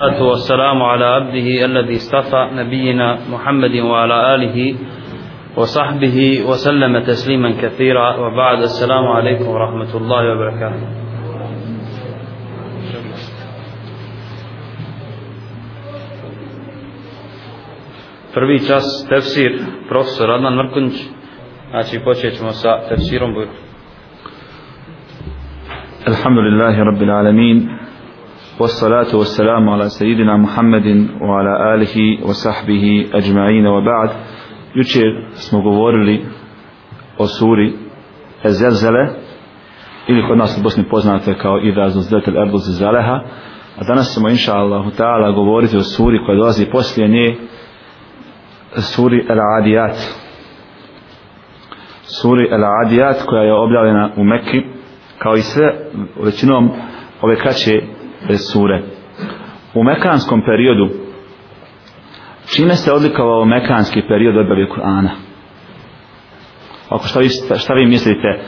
والصلاة والسلام على عبده الذي اصطفى نبينا محمد وعلى آله وصحبه وسلم تسليما كثيرا. وبعد السلام عليكم ورحمة الله وبركاته. Prvi čas tefsir profesor Adnan Mrkunć znači počet ćemo sa tefsirom. لله رب العالمين والصلاة والسلام على سيدنا محمد وعلى آله وصحبه أجمعين وبعد jučer smo govorili o suri Ezelzele ili kod nas u Bosni poznate kao Ida Zuzdetel Erdu Zaleha a danas ćemo inša Allahu ta'ala govoriti o suri koja dolazi poslije nje suri El Adiyat suri El Adiyat koja je objavljena u Mekki kao i sve većinom ove kraće sure. U mekanskom periodu čime se odlikovao mekanski period objave Kur'ana? Ako šta vi, šta vi mislite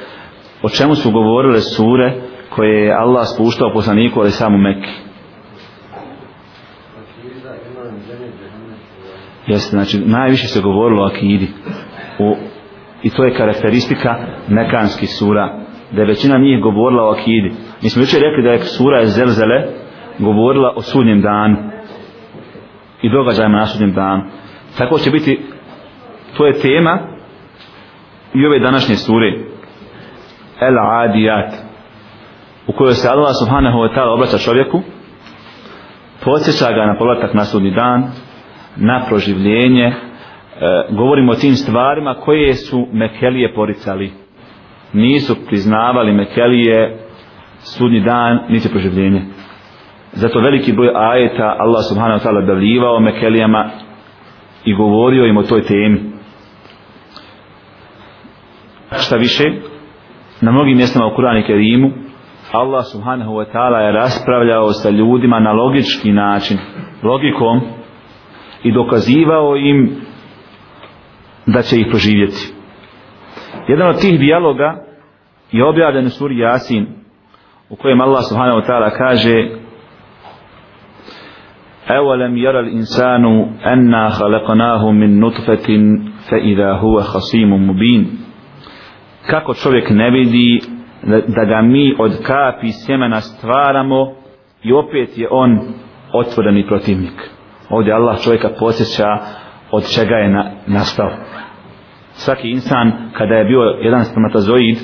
o čemu su govorile sure koje je Allah spuštao poslaniku ali samo Mekki jeste znači najviše se govorilo o akidi. U, i to je karakteristika mekanskih sura da je većina njih govorila o akidi. Mi smo jučer rekli da je sura Zelzele govorila o sudnjem danu i događajima na sudnjem danu. Tako će biti to je tema i ove današnje sure. El Adiyat u kojoj se Allah subhanahu wa ta'ala obraća čovjeku podsjeća ga na povratak na sudni dan na proživljenje e, govorimo o tim stvarima koje su Mekelije poricali nisu priznavali Mekelije sudnji dan niti proživljenje. Zato veliki broj ajeta Allah subhanahu wa ta'ala davljivao Mekelijama i govorio im o toj temi. Šta više na mnogim mjestima u Kur'anu Kerimu Allah subhanahu wa ta'ala je raspravljao sa ljudima na logički način logikom i dokazivao im da će ih proživjeti. Jedan od tih dijaloga je objavljen u suri Jasin u kojem Allah subhanahu wa ta'ala kaže أولم يرى الإنسان أنا خلقناه من نطفة فإذا هو خصيم مبين kako čovjek ne vidi da ga mi od kapi sjemena stvaramo i opet je on otvoreni protivnik ovdje Allah čovjeka posjeća od čega je na, nastao svaki insan kada je bio jedan spermatozoid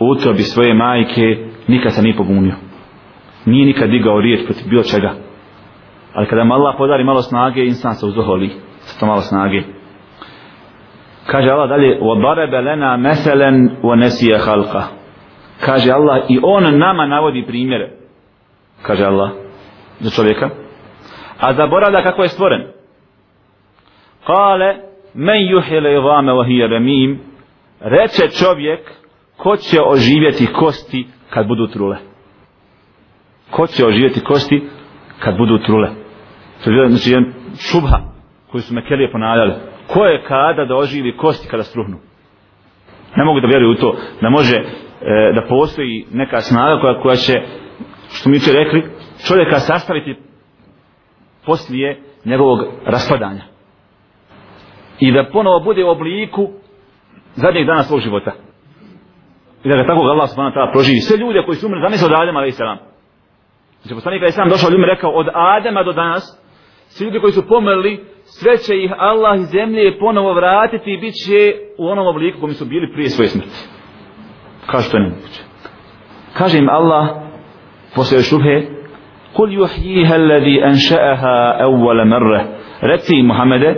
u utrobi svoje majke nikad se nije pobunio nije nikad digao riječ protiv bilo čega ali kada mu Allah podari malo snage insan se uzoholi sa to malo snage kaže Allah dalje وَضَرَبَ لَنَا مَثَلًا وَنَسِيَ خَلْقَ kaže Allah i on nama navodi primjere kaže Allah za čovjeka a zaboravlja kako je stvoren kale men yuhile idame vahije remim reče čovjek ko će oživjeti kosti kad budu trule? Ko će oživjeti kosti kad budu trule? To je znači jedan šubha koji su Mekelije ponavljali. Ko je kada da oživi kosti kada struhnu ne mogu da vjeruju u to da može e, da postoji neka snaga koja, koja će što mi će rekli čovjeka sastaviti poslije njegovog raspadanja. I da ponovo bude u obliku zadnjeg dana svog života i da ga tako Allah subhanahu ta'ala proživi. Sve ljude koji su umrli zamisli od Adema alaih salam. Znači poslanik alaih salam došao ljudima rekao od Adema do danas svi ljudi koji su pomrli sve će ih Allah iz zemlje ponovo vratiti i bit će u onom obliku kojim su bili prije svoje smrti. Kaže to je nemoguće. Kaže im Allah poslije šubhe kul juhjiha alladhi anša'aha awwala marra reci Muhammede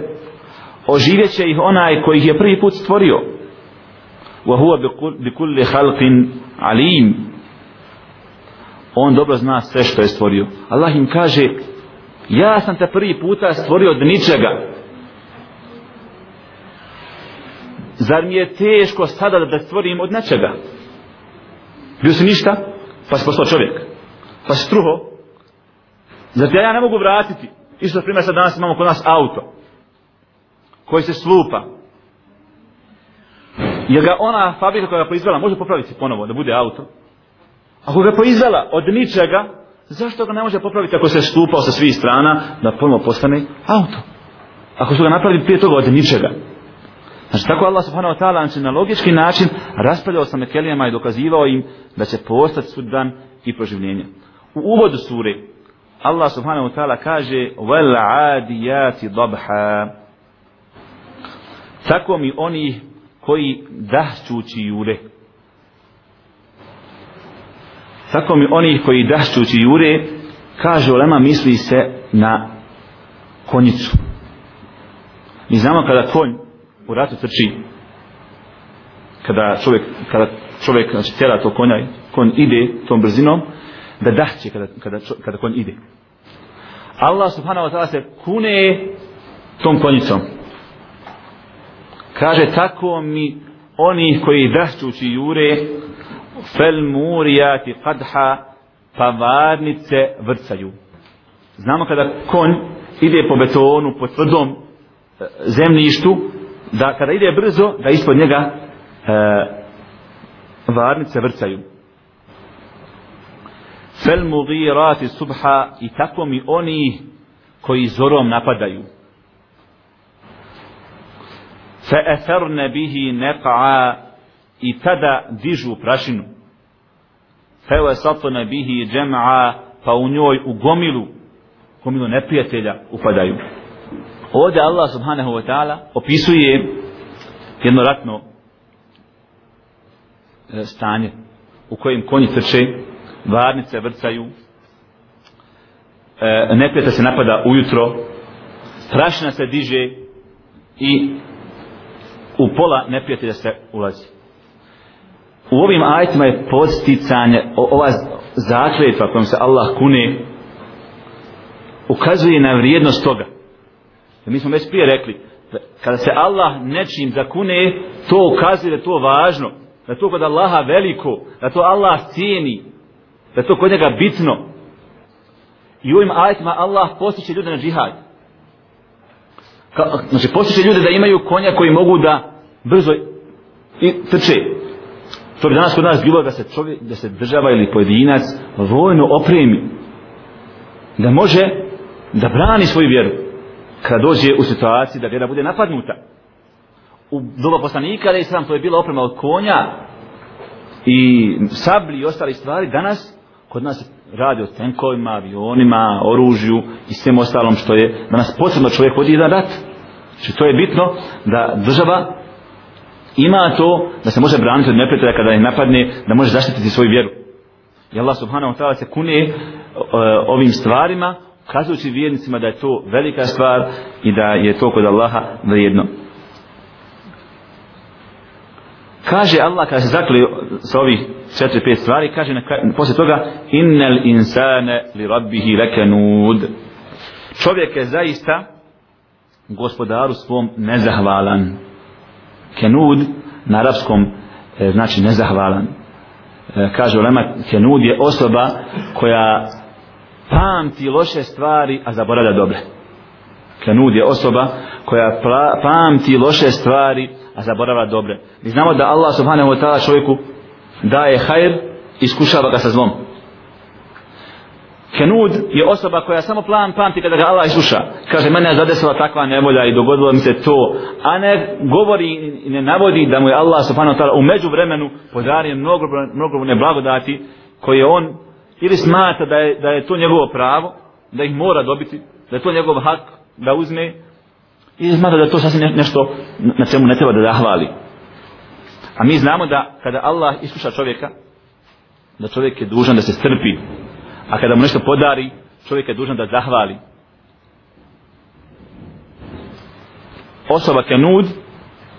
oživjet će ih onaj koji ih je prvi put stvorio. وهو بكل خلق عليم on dobro zna sve što je stvorio. Allah im kaže ja sam te prvi puta stvorio od ničega. Zar mi je teško sada da stvorim od nečega? Bio si ništa? Pa si postao čovjek. Pa si struho zar te ja ne mogu vratiti? Isto primjer sad danas imamo kod nas auto koji se slupa jer ga ona fabrika koja ga proizvela može popraviti ponovo da bude auto ako ga proizvela od ničega zašto ga ne može popraviti ako se stupao sa svih strana da ponovo postane auto? Ako su ga napravili prije toga od ničega. Znači tako Allah subhanahu wa ta'ala znači, na logički način raspravljao sa Mekelijama i dokazivao im da će postati sudan i proživljenje. U uvodu sure Allah subhanahu wa ta'ala kaže wal adiyati dabha tako mi oni koji dahćući jure. Tako mi oni koji dahćući jure kaže Olema misli se na konjicu. Mi znamo kada konj u ratu trči kada čovjek kada čovjek znači tjera to konja konj ide tom brzinom da dahće kada, kada, kada konj ide. Allah subhanahu wa ta'ala se kune tom konjicom kaže tako mi oni koji dašćući jure fel murijati qadha pa varnice vrcaju. Znamo kada konj ide po betonu po tvrdom e, zemljištu da kada ide brzo da ispod njega e, varnice vrcaju. Fel mugirati subha i tako mi oni koji zorom napadaju fe etherne bihi neqa i tada dižu prašinu. fe vesatne bihi džem'a pa u njoj u gomilu gomilu neprijatelja upadaju. Ovdje Allah subhanahu wa ta'ala opisuje jedno ratno e, stanje u kojem konji trče varnice vrcaju e, neprijatelj se napada ujutro prašina se diže i u pola neprijatelja se ulazi. U ovim ajetima je posticanje ova zakletva kojom se Allah kune ukazuje na vrijednost toga. Mi smo već prije rekli kada se Allah nečim zakune to ukazuje da to važno da to kod Allaha veliko da to Allah cijeni da to kod njega bitno. I u ovim ajetima Allah postiče ljude na džihad. Ka, znači postiče ljude da imaju konja koji mogu da brzo i trče. To bi danas kod nas bilo da se čovjek da se država ili pojedinac vojno opremi da može da brani svoju vjeru kada dođe u situaciji da vjera bude napadnuta. U doba poslanika ali je sam to je bila oprema od konja i sabli i ostali stvari danas kod nas radi o tenkovima, avionima, oružju i svem ostalom što je danas posebno čovjek vodi jedan rat. Znači to je bitno da država ima to da se može braniti od neprijatelja kada je napadne da može zaštititi svoju vjeru. I Allah subhanahu wa ta'ala se kune e, ovim stvarima kazujući vjernicima da je to velika stvar i da je to kod Allaha vrijedno. Kaže Allah kada se zakli sa ovih četiri, pet stvari kaže na, poslije toga innel insane li rabbihi lekenud. čovjek je zaista gospodaru svom nezahvalan. Kenud na arapskom e, znači nezahvalan. E, kaže ulema kenud je osoba koja pamti loše stvari a zaboravlja dobre. Kenud je osoba koja pamti loše stvari a zaboravlja dobre mi znamo da Allah subhanahu wa ta'ala čovjeku daje hajr iskušava ga sa zlom Kenud je osoba koja samo plan pamti kada ga Allah isluša. Kaže, mene je zadesila takva nevolja i dogodilo mi se to. A ne govori i ne navodi da mu je Allah subhanahu wa ta'ala u vremenu podario mnogo, mnogo neblagodati koje on ili smata da je, da je to njegovo pravo, da ih mora dobiti, da je to njegov hak da uzme i smatra da to sasvim nešto na čemu ne treba da zahvali. A mi znamo da kada Allah iskuša čovjeka, da čovjek je dužan da se strpi. A kada mu nešto podari čovjek je dužan da zahvali. Osoba kenud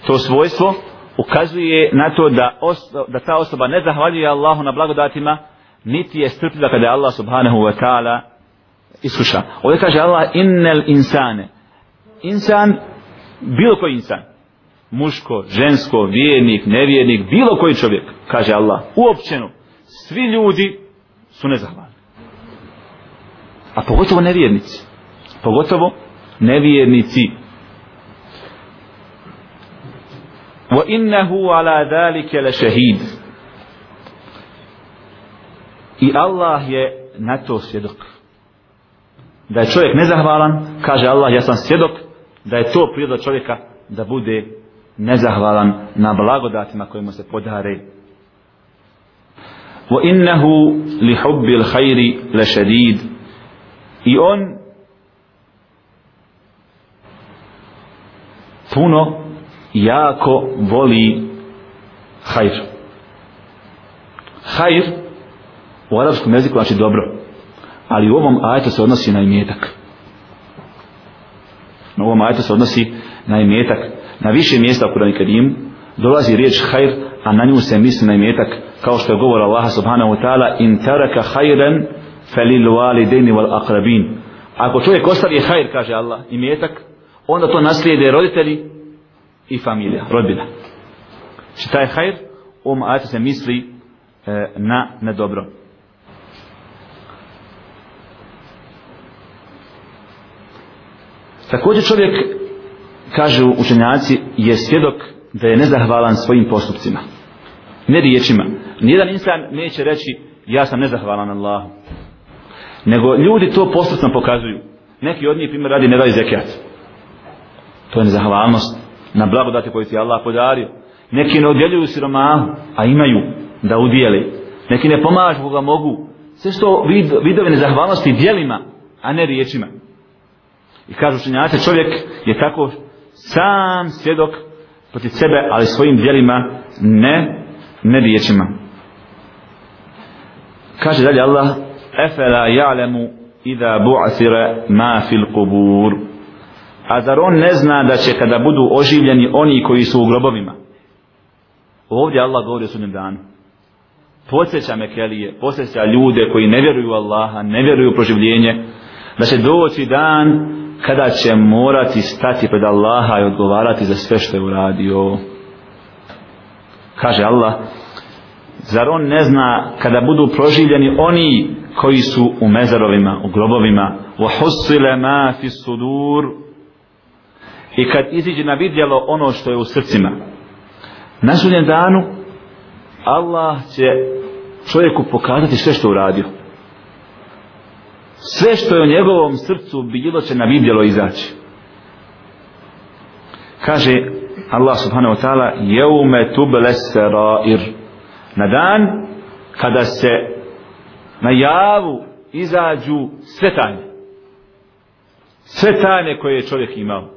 to svojstvo ukazuje na to da, oso, da ta osoba ne zahvaljuje Allahu na blagodatima niti je strpljiva kada je Allah subhanahu wa ta'ala iskuša. Ovdje kaže Allah innel insane insan bilo koji insan muško, žensko, vjernik, nevjernik, bilo koji čovjek, kaže Allah, uopćeno, svi ljudi su nezahvalni. A pogotovo nevjernici. Pogotovo nevjernici. Wa innahu ala dhalika la shahid. I Allah je na to svjedok. Da je čovjek nezahvalan, kaže Allah, ja sam svjedok, da je to priroda čovjeka da bude nezahvalan na blagodatima kojima se podare. Wa innahu li hubbil khairi la shadid. I on puno jako voli hajr. Hajr u arapskom jeziku znači dobro. Ali u ovom ajetu se odnosi na imetak. Na ovom ajetu se odnosi na imetak. Na više mjesta u Kurani Kerimu dolazi riječ hajr, a na nju se misli na imetak kao što je govor Allah subhanahu wa ta'ala in taraka hajren falil walidaini wal aqrabin. Ako čovjek ostavi hajr, kaže Allah, imetak, onda to naslijede roditelji i familija, rodbina. Či taj hajr, u ovom ajetu se misli e, na, na dobro. Također čovjek, kažu učenjaci, je svjedok da je nezahvalan svojim postupcima. Ne riječima. Nijedan insan neće reći ja sam nezahvalan Allahu. Nego ljudi to postupno pokazuju. Neki od njih primjer radi ne daju zekijat. To je nezahvalnost na blagodati koju ti Allah podario. Neki ne odjeljuju siromahu, a imaju da udijeli. Neki ne pomažu koga mogu. Sve što vid, vidove nezahvalnosti dijelima, a ne riječima. I kažu učenjaci, čovjek je tako sam svjedok protiv sebe, ali svojim dijelima ne, ne riječima. Kaže dalje Allah, efela ja'lemu idha bu'asire ma fil kubur. A zar on ne zna da će kada budu oživljeni oni koji su u grobovima? Ovdje Allah govori o sudnjem danu. Podsjeća Mekelije, podsjeća ljude koji ne vjeruju Allaha, ne vjeruju u proživljenje, da će doći dan kada će morati stati pred Allaha i odgovarati za sve što je uradio. Kaže Allah, zar on ne zna kada budu proživljeni oni koji su u mezarovima, u grobovima, وَحُسِّلَ مَا ma fi sudur i kad iziđe na vidjelo ono što je u srcima. Na sudnjem danu Allah će čovjeku pokazati sve što uradio sve što je u njegovom srcu bilo će na vidjelo izaći. Kaže Allah subhanahu wa ta'ala jeume tuble serair. Na dan kada se na javu izađu sve tajne. Sve tajne koje je čovjek imao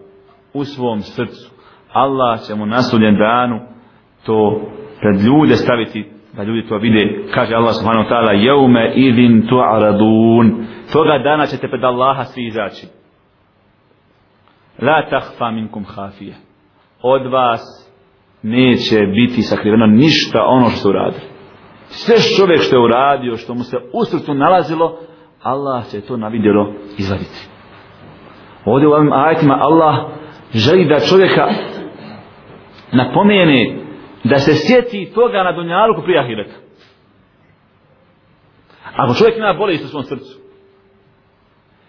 u svom srcu. Allah će mu na sudnjem danu to pred ljude staviti da ljudi to vide. Kaže Allah subhanahu wa ta'ala jeume idin tu'aradun toga dana ćete pred Allaha svi izaći. La tahfa minkum hafije od vas neće biti sakriveno ništa ono što uradili. Sve čovjek što je uradio što mu se u srcu nalazilo Allah će to na vidjelo izvaditi. Ovdje u ovim ajetima Allah želi da čovjeka napomene da se sjeti toga na dunjaluku prije ahireta. Ako čovjek ima bolest u svom srcu,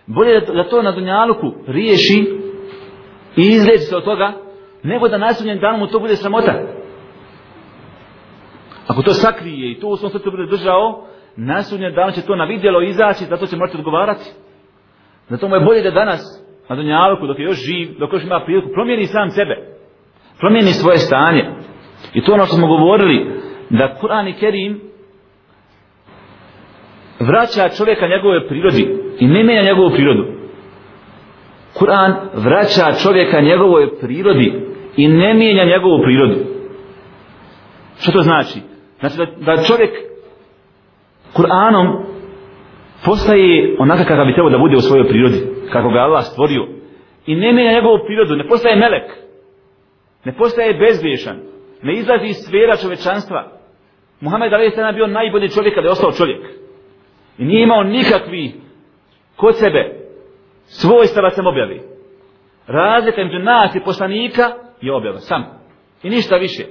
bolje da to na dunjaluku riješi i izleči se od toga, nego da nasiljen dan mu to bude sramota. Ako to sakrije i to u svom srcu bude držao, nasiljen dan će to na vidjelo izaći, zato će morati odgovarati. Zato mu je bolje da danas na dunjaluku, dok je još živ, dok još ima priliku, promijeni sam sebe. Promijeni svoje stanje. I to ono što smo govorili, da Kur'an i Kerim vraća čovjeka njegove prirodi i ne menja njegovu prirodu. Kur'an vraća čovjeka njegovoj prirodi i ne mijenja njegovu prirodu. Što to znači? Znači da, da čovjek Kur'anom postaje onaka kakav bi trebao da bude u svojoj prirodi, kako ga Allah stvorio. I ne mijenja njegovu prirodu, ne postaje melek, ne postaje bezvješan, ne izlazi iz sfera čovečanstva. Muhammed Ali je bio najbolji čovjek kada je ostao čovjek. I nije imao nikakvi kod sebe svojstava sam objavi. Razlika među nas i poslanika je objava, sam. I ništa više.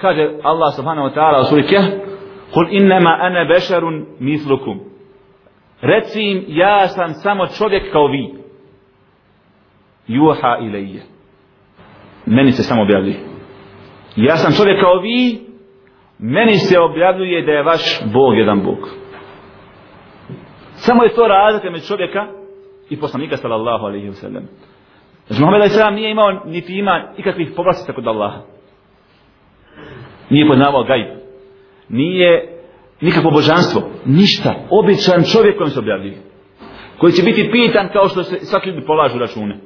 Kaže Allah subhanahu wa ta'ala u suri Keh, Kul innama ana bešarun mislukum. Reci im, ja sam samo čovjek kao vi. Juha ilaije. Meni se samo objavljuje ja sam čovjek kao vi, meni se objavljuje da je vaš Bog jedan Bog. Samo je to razlika među čovjeka i poslanika sallallahu alaihi wa sallam. Znači, Muhammed a.s. nije imao, niti ima ikakvih povlastica kod Allaha. Nije poznavao gajb. Nije nikakvo božanstvo. Ništa. Običan čovjek kojem se objavljuje. Koji će biti pitan kao što se svaki ljudi polažu račune.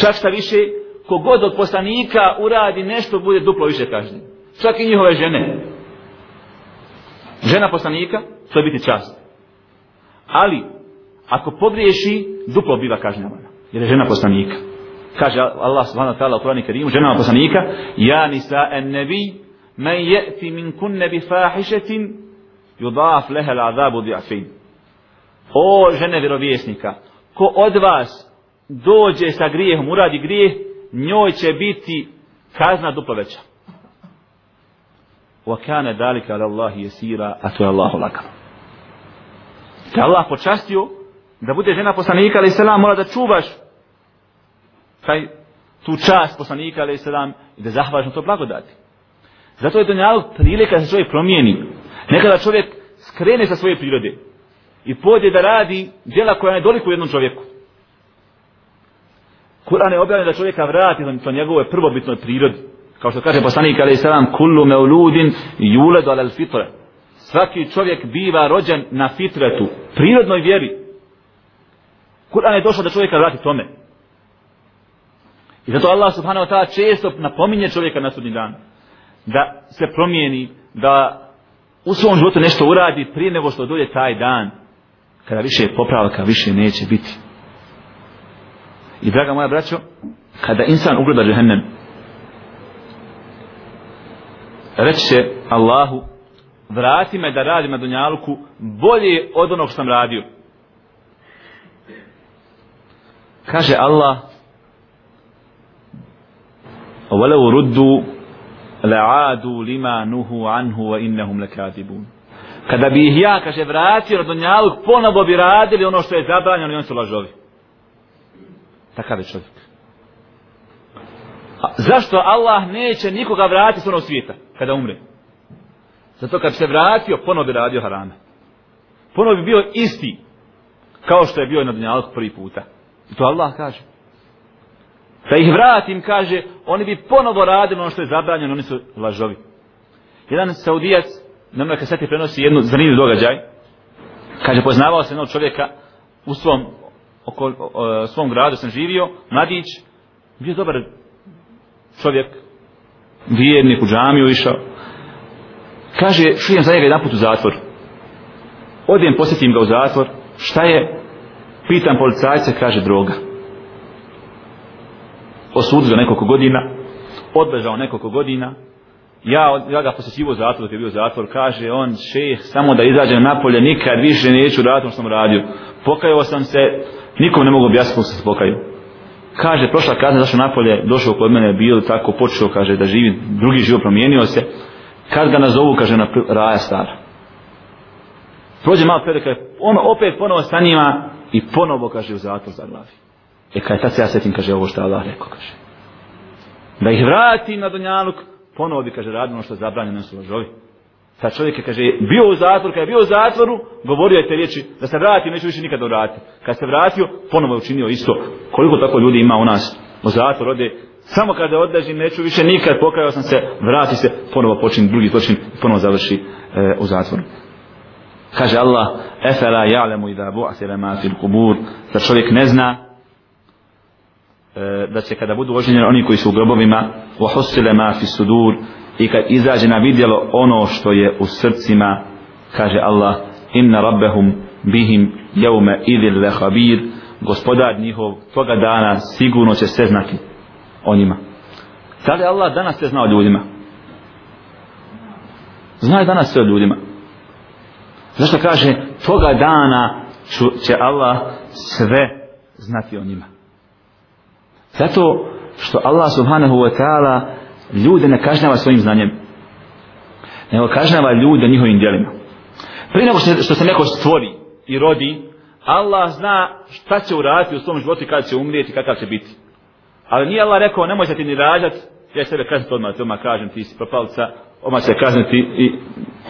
Čak šta više, kogod od poslanika uradi nešto, bude duplo više kažnjen. Čak i njihove žene. Žena poslanika, to je biti čast. Ali, ako pogriješi, duplo biva kažnjavana. Jer je žena poslanika. Kaže Allah subhanahu wa ta'ala u Kur'anu Kerimu, ženama poslanika, Ja nisa en nebi, men je'ti min kunne bi fahišetin, yudaf leha l'azabu di'afin. O žene vjerovjesnika, ko od vas dođe sa grijehom, uradi grijeh, njoj će biti kazna duplo veća. Wa kana dalika ala Allahi jesira, a to je Allahu lagano. Te Allah počastio da bude žena poslanika ali selam mora da čuvaš taj tu čast poslanika ali selam i da zahvaš na to blagodati. Zato je dunjalog prilika da se čovjek promijeni. Nekada čovjek skrene sa svoje prirode i pođe da radi djela koja ne doliku jednom čovjeku. Kur'an je objavljen da čovjeka vrati na to njegove prvobitnoj prirodi. Kao što kaže poslanik alaih sallam, kullu meuludin juledu alal fitre. Svaki čovjek biva rođen na fitretu, prirodnoj vjeri. Kur'an je došao da čovjeka vrati tome. I zato Allah subhanahu wa ta'ala često napominje čovjeka na sudnji dan. Da se promijeni, da u svom životu nešto uradi prije nego što dođe taj dan. Kada više popravka, više neće biti. I draga moja braćo, kada insan ugleda džehennem, reći će Allahu, vrati me da radim na Dunjaluku bolje od onog što sam radio. Kaže Allah, وَلَوْ رُدُّوا لَعَادُوا لِمَا نُهُوا عَنْهُ وَإِنَّهُمْ لَكَاتِبُونَ Kada bi ih ja, kaže, vratio na Dunjaluk, ponovo bi radili ono što je zabranjeno i oni su lažovi. Takav je čovjek. A zašto Allah neće nikoga vratiti s onog svijeta kada umre? Zato kad se vratio, ponovo bi radio harame. Ponovo bi bio isti kao što je bio na Dunjalku prvi puta. I to Allah kaže. Da ih vratim, kaže, oni bi ponovo radili ono što je zabranjeno, oni su lažovi. Jedan saudijac, na mnoj kaseti prenosi jednu zanimljiv događaj, kaže, poznavao se jednog čovjeka u svom, oko, o, svom gradu sam živio, mladić, bio dobar čovjek, vjernik u džamiju išao, kaže, šujem za njega jedan put u zatvor. Odijem, posjetim ga u zatvor. Šta je? Pitam policajca, kaže, droga. Osudio nekoliko godina. Odbežao nekoliko godina. Ja, ja ga posjećivo zatvor, dok je bio zatvor, kaže on, šeh, samo da izađem napolje, nikad više neću raditi ono što sam radio. Pokajao sam se, nikom ne mogu objasniti se pokajao. Kaže, prošla kazna, zašto napolje, došao kod mene, bio tako, počeo, kaže, da živi, drugi život promijenio se kad ga nazovu, kaže, na raja stara. Prođe malo period, kaže, on opet ponovo stanima i ponovo, kaže, u zatvor za glavi. E kada tad se ja setim, kaže, ovo što Allah rekao, kaže. Da ih vrati na Donjaluk, ponovo bi, kaže, radilo ono što je zabranjeno ono su lažovi. Sad čovjek je, kaže, bio u zatvoru, kada je bio u zatvoru, govorio je te riječi, da se vrati, neću više nikada vratiti. Kad se vratio, ponovo je učinio isto. Koliko tako ljudi ima u nas u zatvor, ode, Samo kada odležim, neću više nikad, pokajao sam se, vrati se, ponovo počin drugi zločin ponovo završi e, u zatvoru. Kaže Allah, efela ja'lemu idha bu'asira ma fil kubur, da čovjek ne zna e, da će kada budu oženjeni oni koji su u grobovima, wa husile ma fi sudur, i kad izađe na vidjelo ono što je u srcima, kaže Allah, inna rabbehum bihim jevme idil lehabir, gospodar njihov toga dana sigurno će sve znati o njima. Da je Allah danas sve zna o ljudima? Zna danas sve o ljudima. Zašto kaže toga dana će Allah sve znati o njima. Zato što Allah subhanahu wa ta'ala ljude ne kažnjava svojim znanjem. Nego kažnjava ljude njihovim djelima. Prije nego što što se neko stvori i rodi, Allah zna šta će uraditi u svom životu i kada će umrijeti, kakav će biti. Ali nije Allah rekao, nemoj se ti ni rađat, ja sebe kažem to odmah, to odmah kažem, ti si propalica, odmah se kazniti i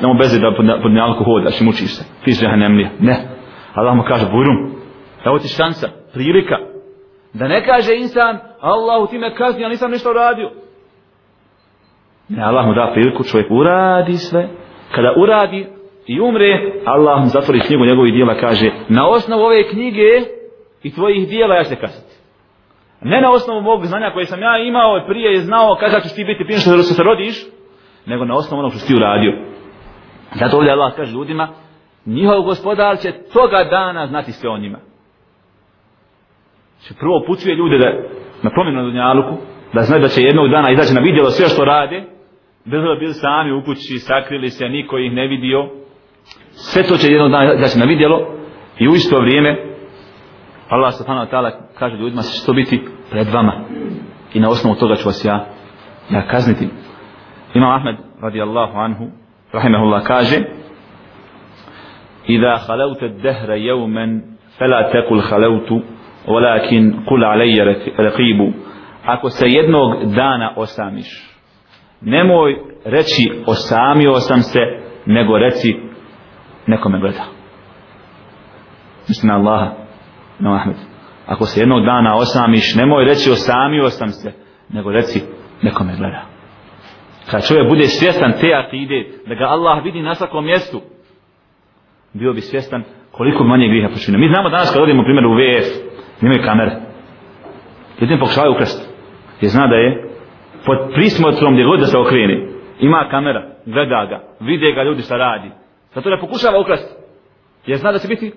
nemo beze da pod, pod njalku hodaš i mučiš se. Ti si jahanemlija. Ne. Allah mu kaže, burum, evo ti šansa, prilika. Da ne kaže insan, Allahu ti me kazni, ja nisam ništa uradio. Ne, Allah mu da priliku, čovjek uradi sve. Kada uradi i umre, Allah mu zatvori knjigu njegovih dijela, kaže, na osnovu ove knjige i tvojih dijela ja se kasiti. Ne na osnovu mog znanja koje sam ja imao prije je znao kada ćeš ti biti prije što se rodiš, nego na osnovu onog što si ti uradio. Zato ovdje Allah kaže ljudima, njihov gospodar će toga dana znati sve o njima. Će prvo pucuje ljude da, na promjenu na Dunjaluku, da znaju da će jednog dana izaći na vidjelo sve što rade, bez da bili sami u kući, sakrili se, niko ih ne vidio. Sve to će jednog dana izaći na vidjelo i u isto vrijeme Allah subhanahu wa ta'ala kaže ljudima će to biti pred vama i na osnovu toga ću vas ja, ja kazniti. Imam Ahmed radijallahu anhu rahimahullah kaže إذا خلوت الدهر يوما فلا تقل خلوت ولكن قل علي رقيب ako se jednog dana osamiš nemoj reći osamio sam se nego reci neko me gleda mislim na Allaha na Ahmed ako se jednog dana osamiš nemoj reći osamio sam se nego reci neko me gleda kad čovjek bude svjestan te akide da ga Allah vidi na svakom mjestu bio bi svjestan koliko manje griha počinio. Mi znamo danas kad odimo primjer u VF, nemaju kamere. Jedin pokušavaju ukrasti. Jer zna da je pod prismotrom gdje god da se okrene. Ima kamera, gleda ga, vide ga ljudi šta radi. Zato ne pokušava ukrasti. Jer zna da će biti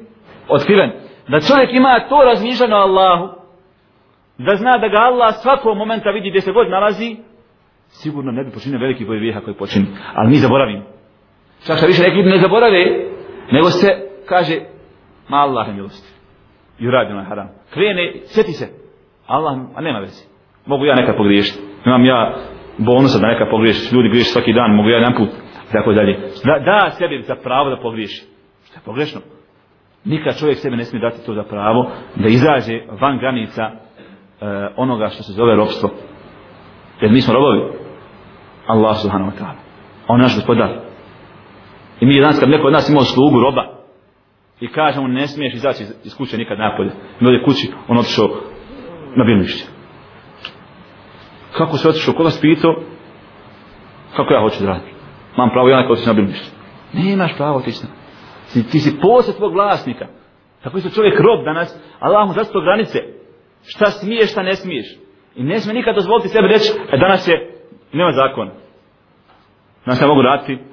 otkriven. Da čovjek ima to razmišljeno Allahu, da zna da ga Allah svakog momenta vidi gdje se god nalazi, sigurno ne bi počinio veliki broj grijeha koji počini. Ali mi zaboravimo. Čak što više neki ne zaborave, nego se kaže ma Allah je milosti i uradi onaj haram krene, sjeti se Allah, a nema vezi mogu ja nekad pogriješiti imam ja bonusa da neka pogriješi. Ljudi griješi svaki dan, mogu ja jedan put tako dalje. Da, da sebi za pravo da pogriješi. Što je pogrešno? Nikad čovjek sebi ne smije dati to za pravo da izađe van granica e, onoga što se zove robstvo. Jer mi smo robovi. Allah subhanahu wa ta'ala. On je naš gospodar. I mi danas kad neko od nas imao slugu roba i kaže mu ne smiješ izaći iz kuće nikad napolje. Mi ovdje kući on otišao na bilnišće. Kako se otišao? Koga spito? Kako ja hoću da radim? Mam pravo ja neko otići na bilnišće. Nemaš pravo otići na. Ti, ti si posle tvog vlasnika. Tako isto čovjek rob danas, Allah mu zasto granice. Šta smiješ, šta ne smiješ. I ne smije nikad dozvoliti sebi reći, e danas je, nema zakona. Danas ja mogu raditi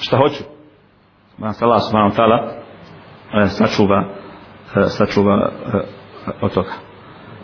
šta hoću Danas Allah subhanahu ta'ala e, sačuva e, sačuva e, od toga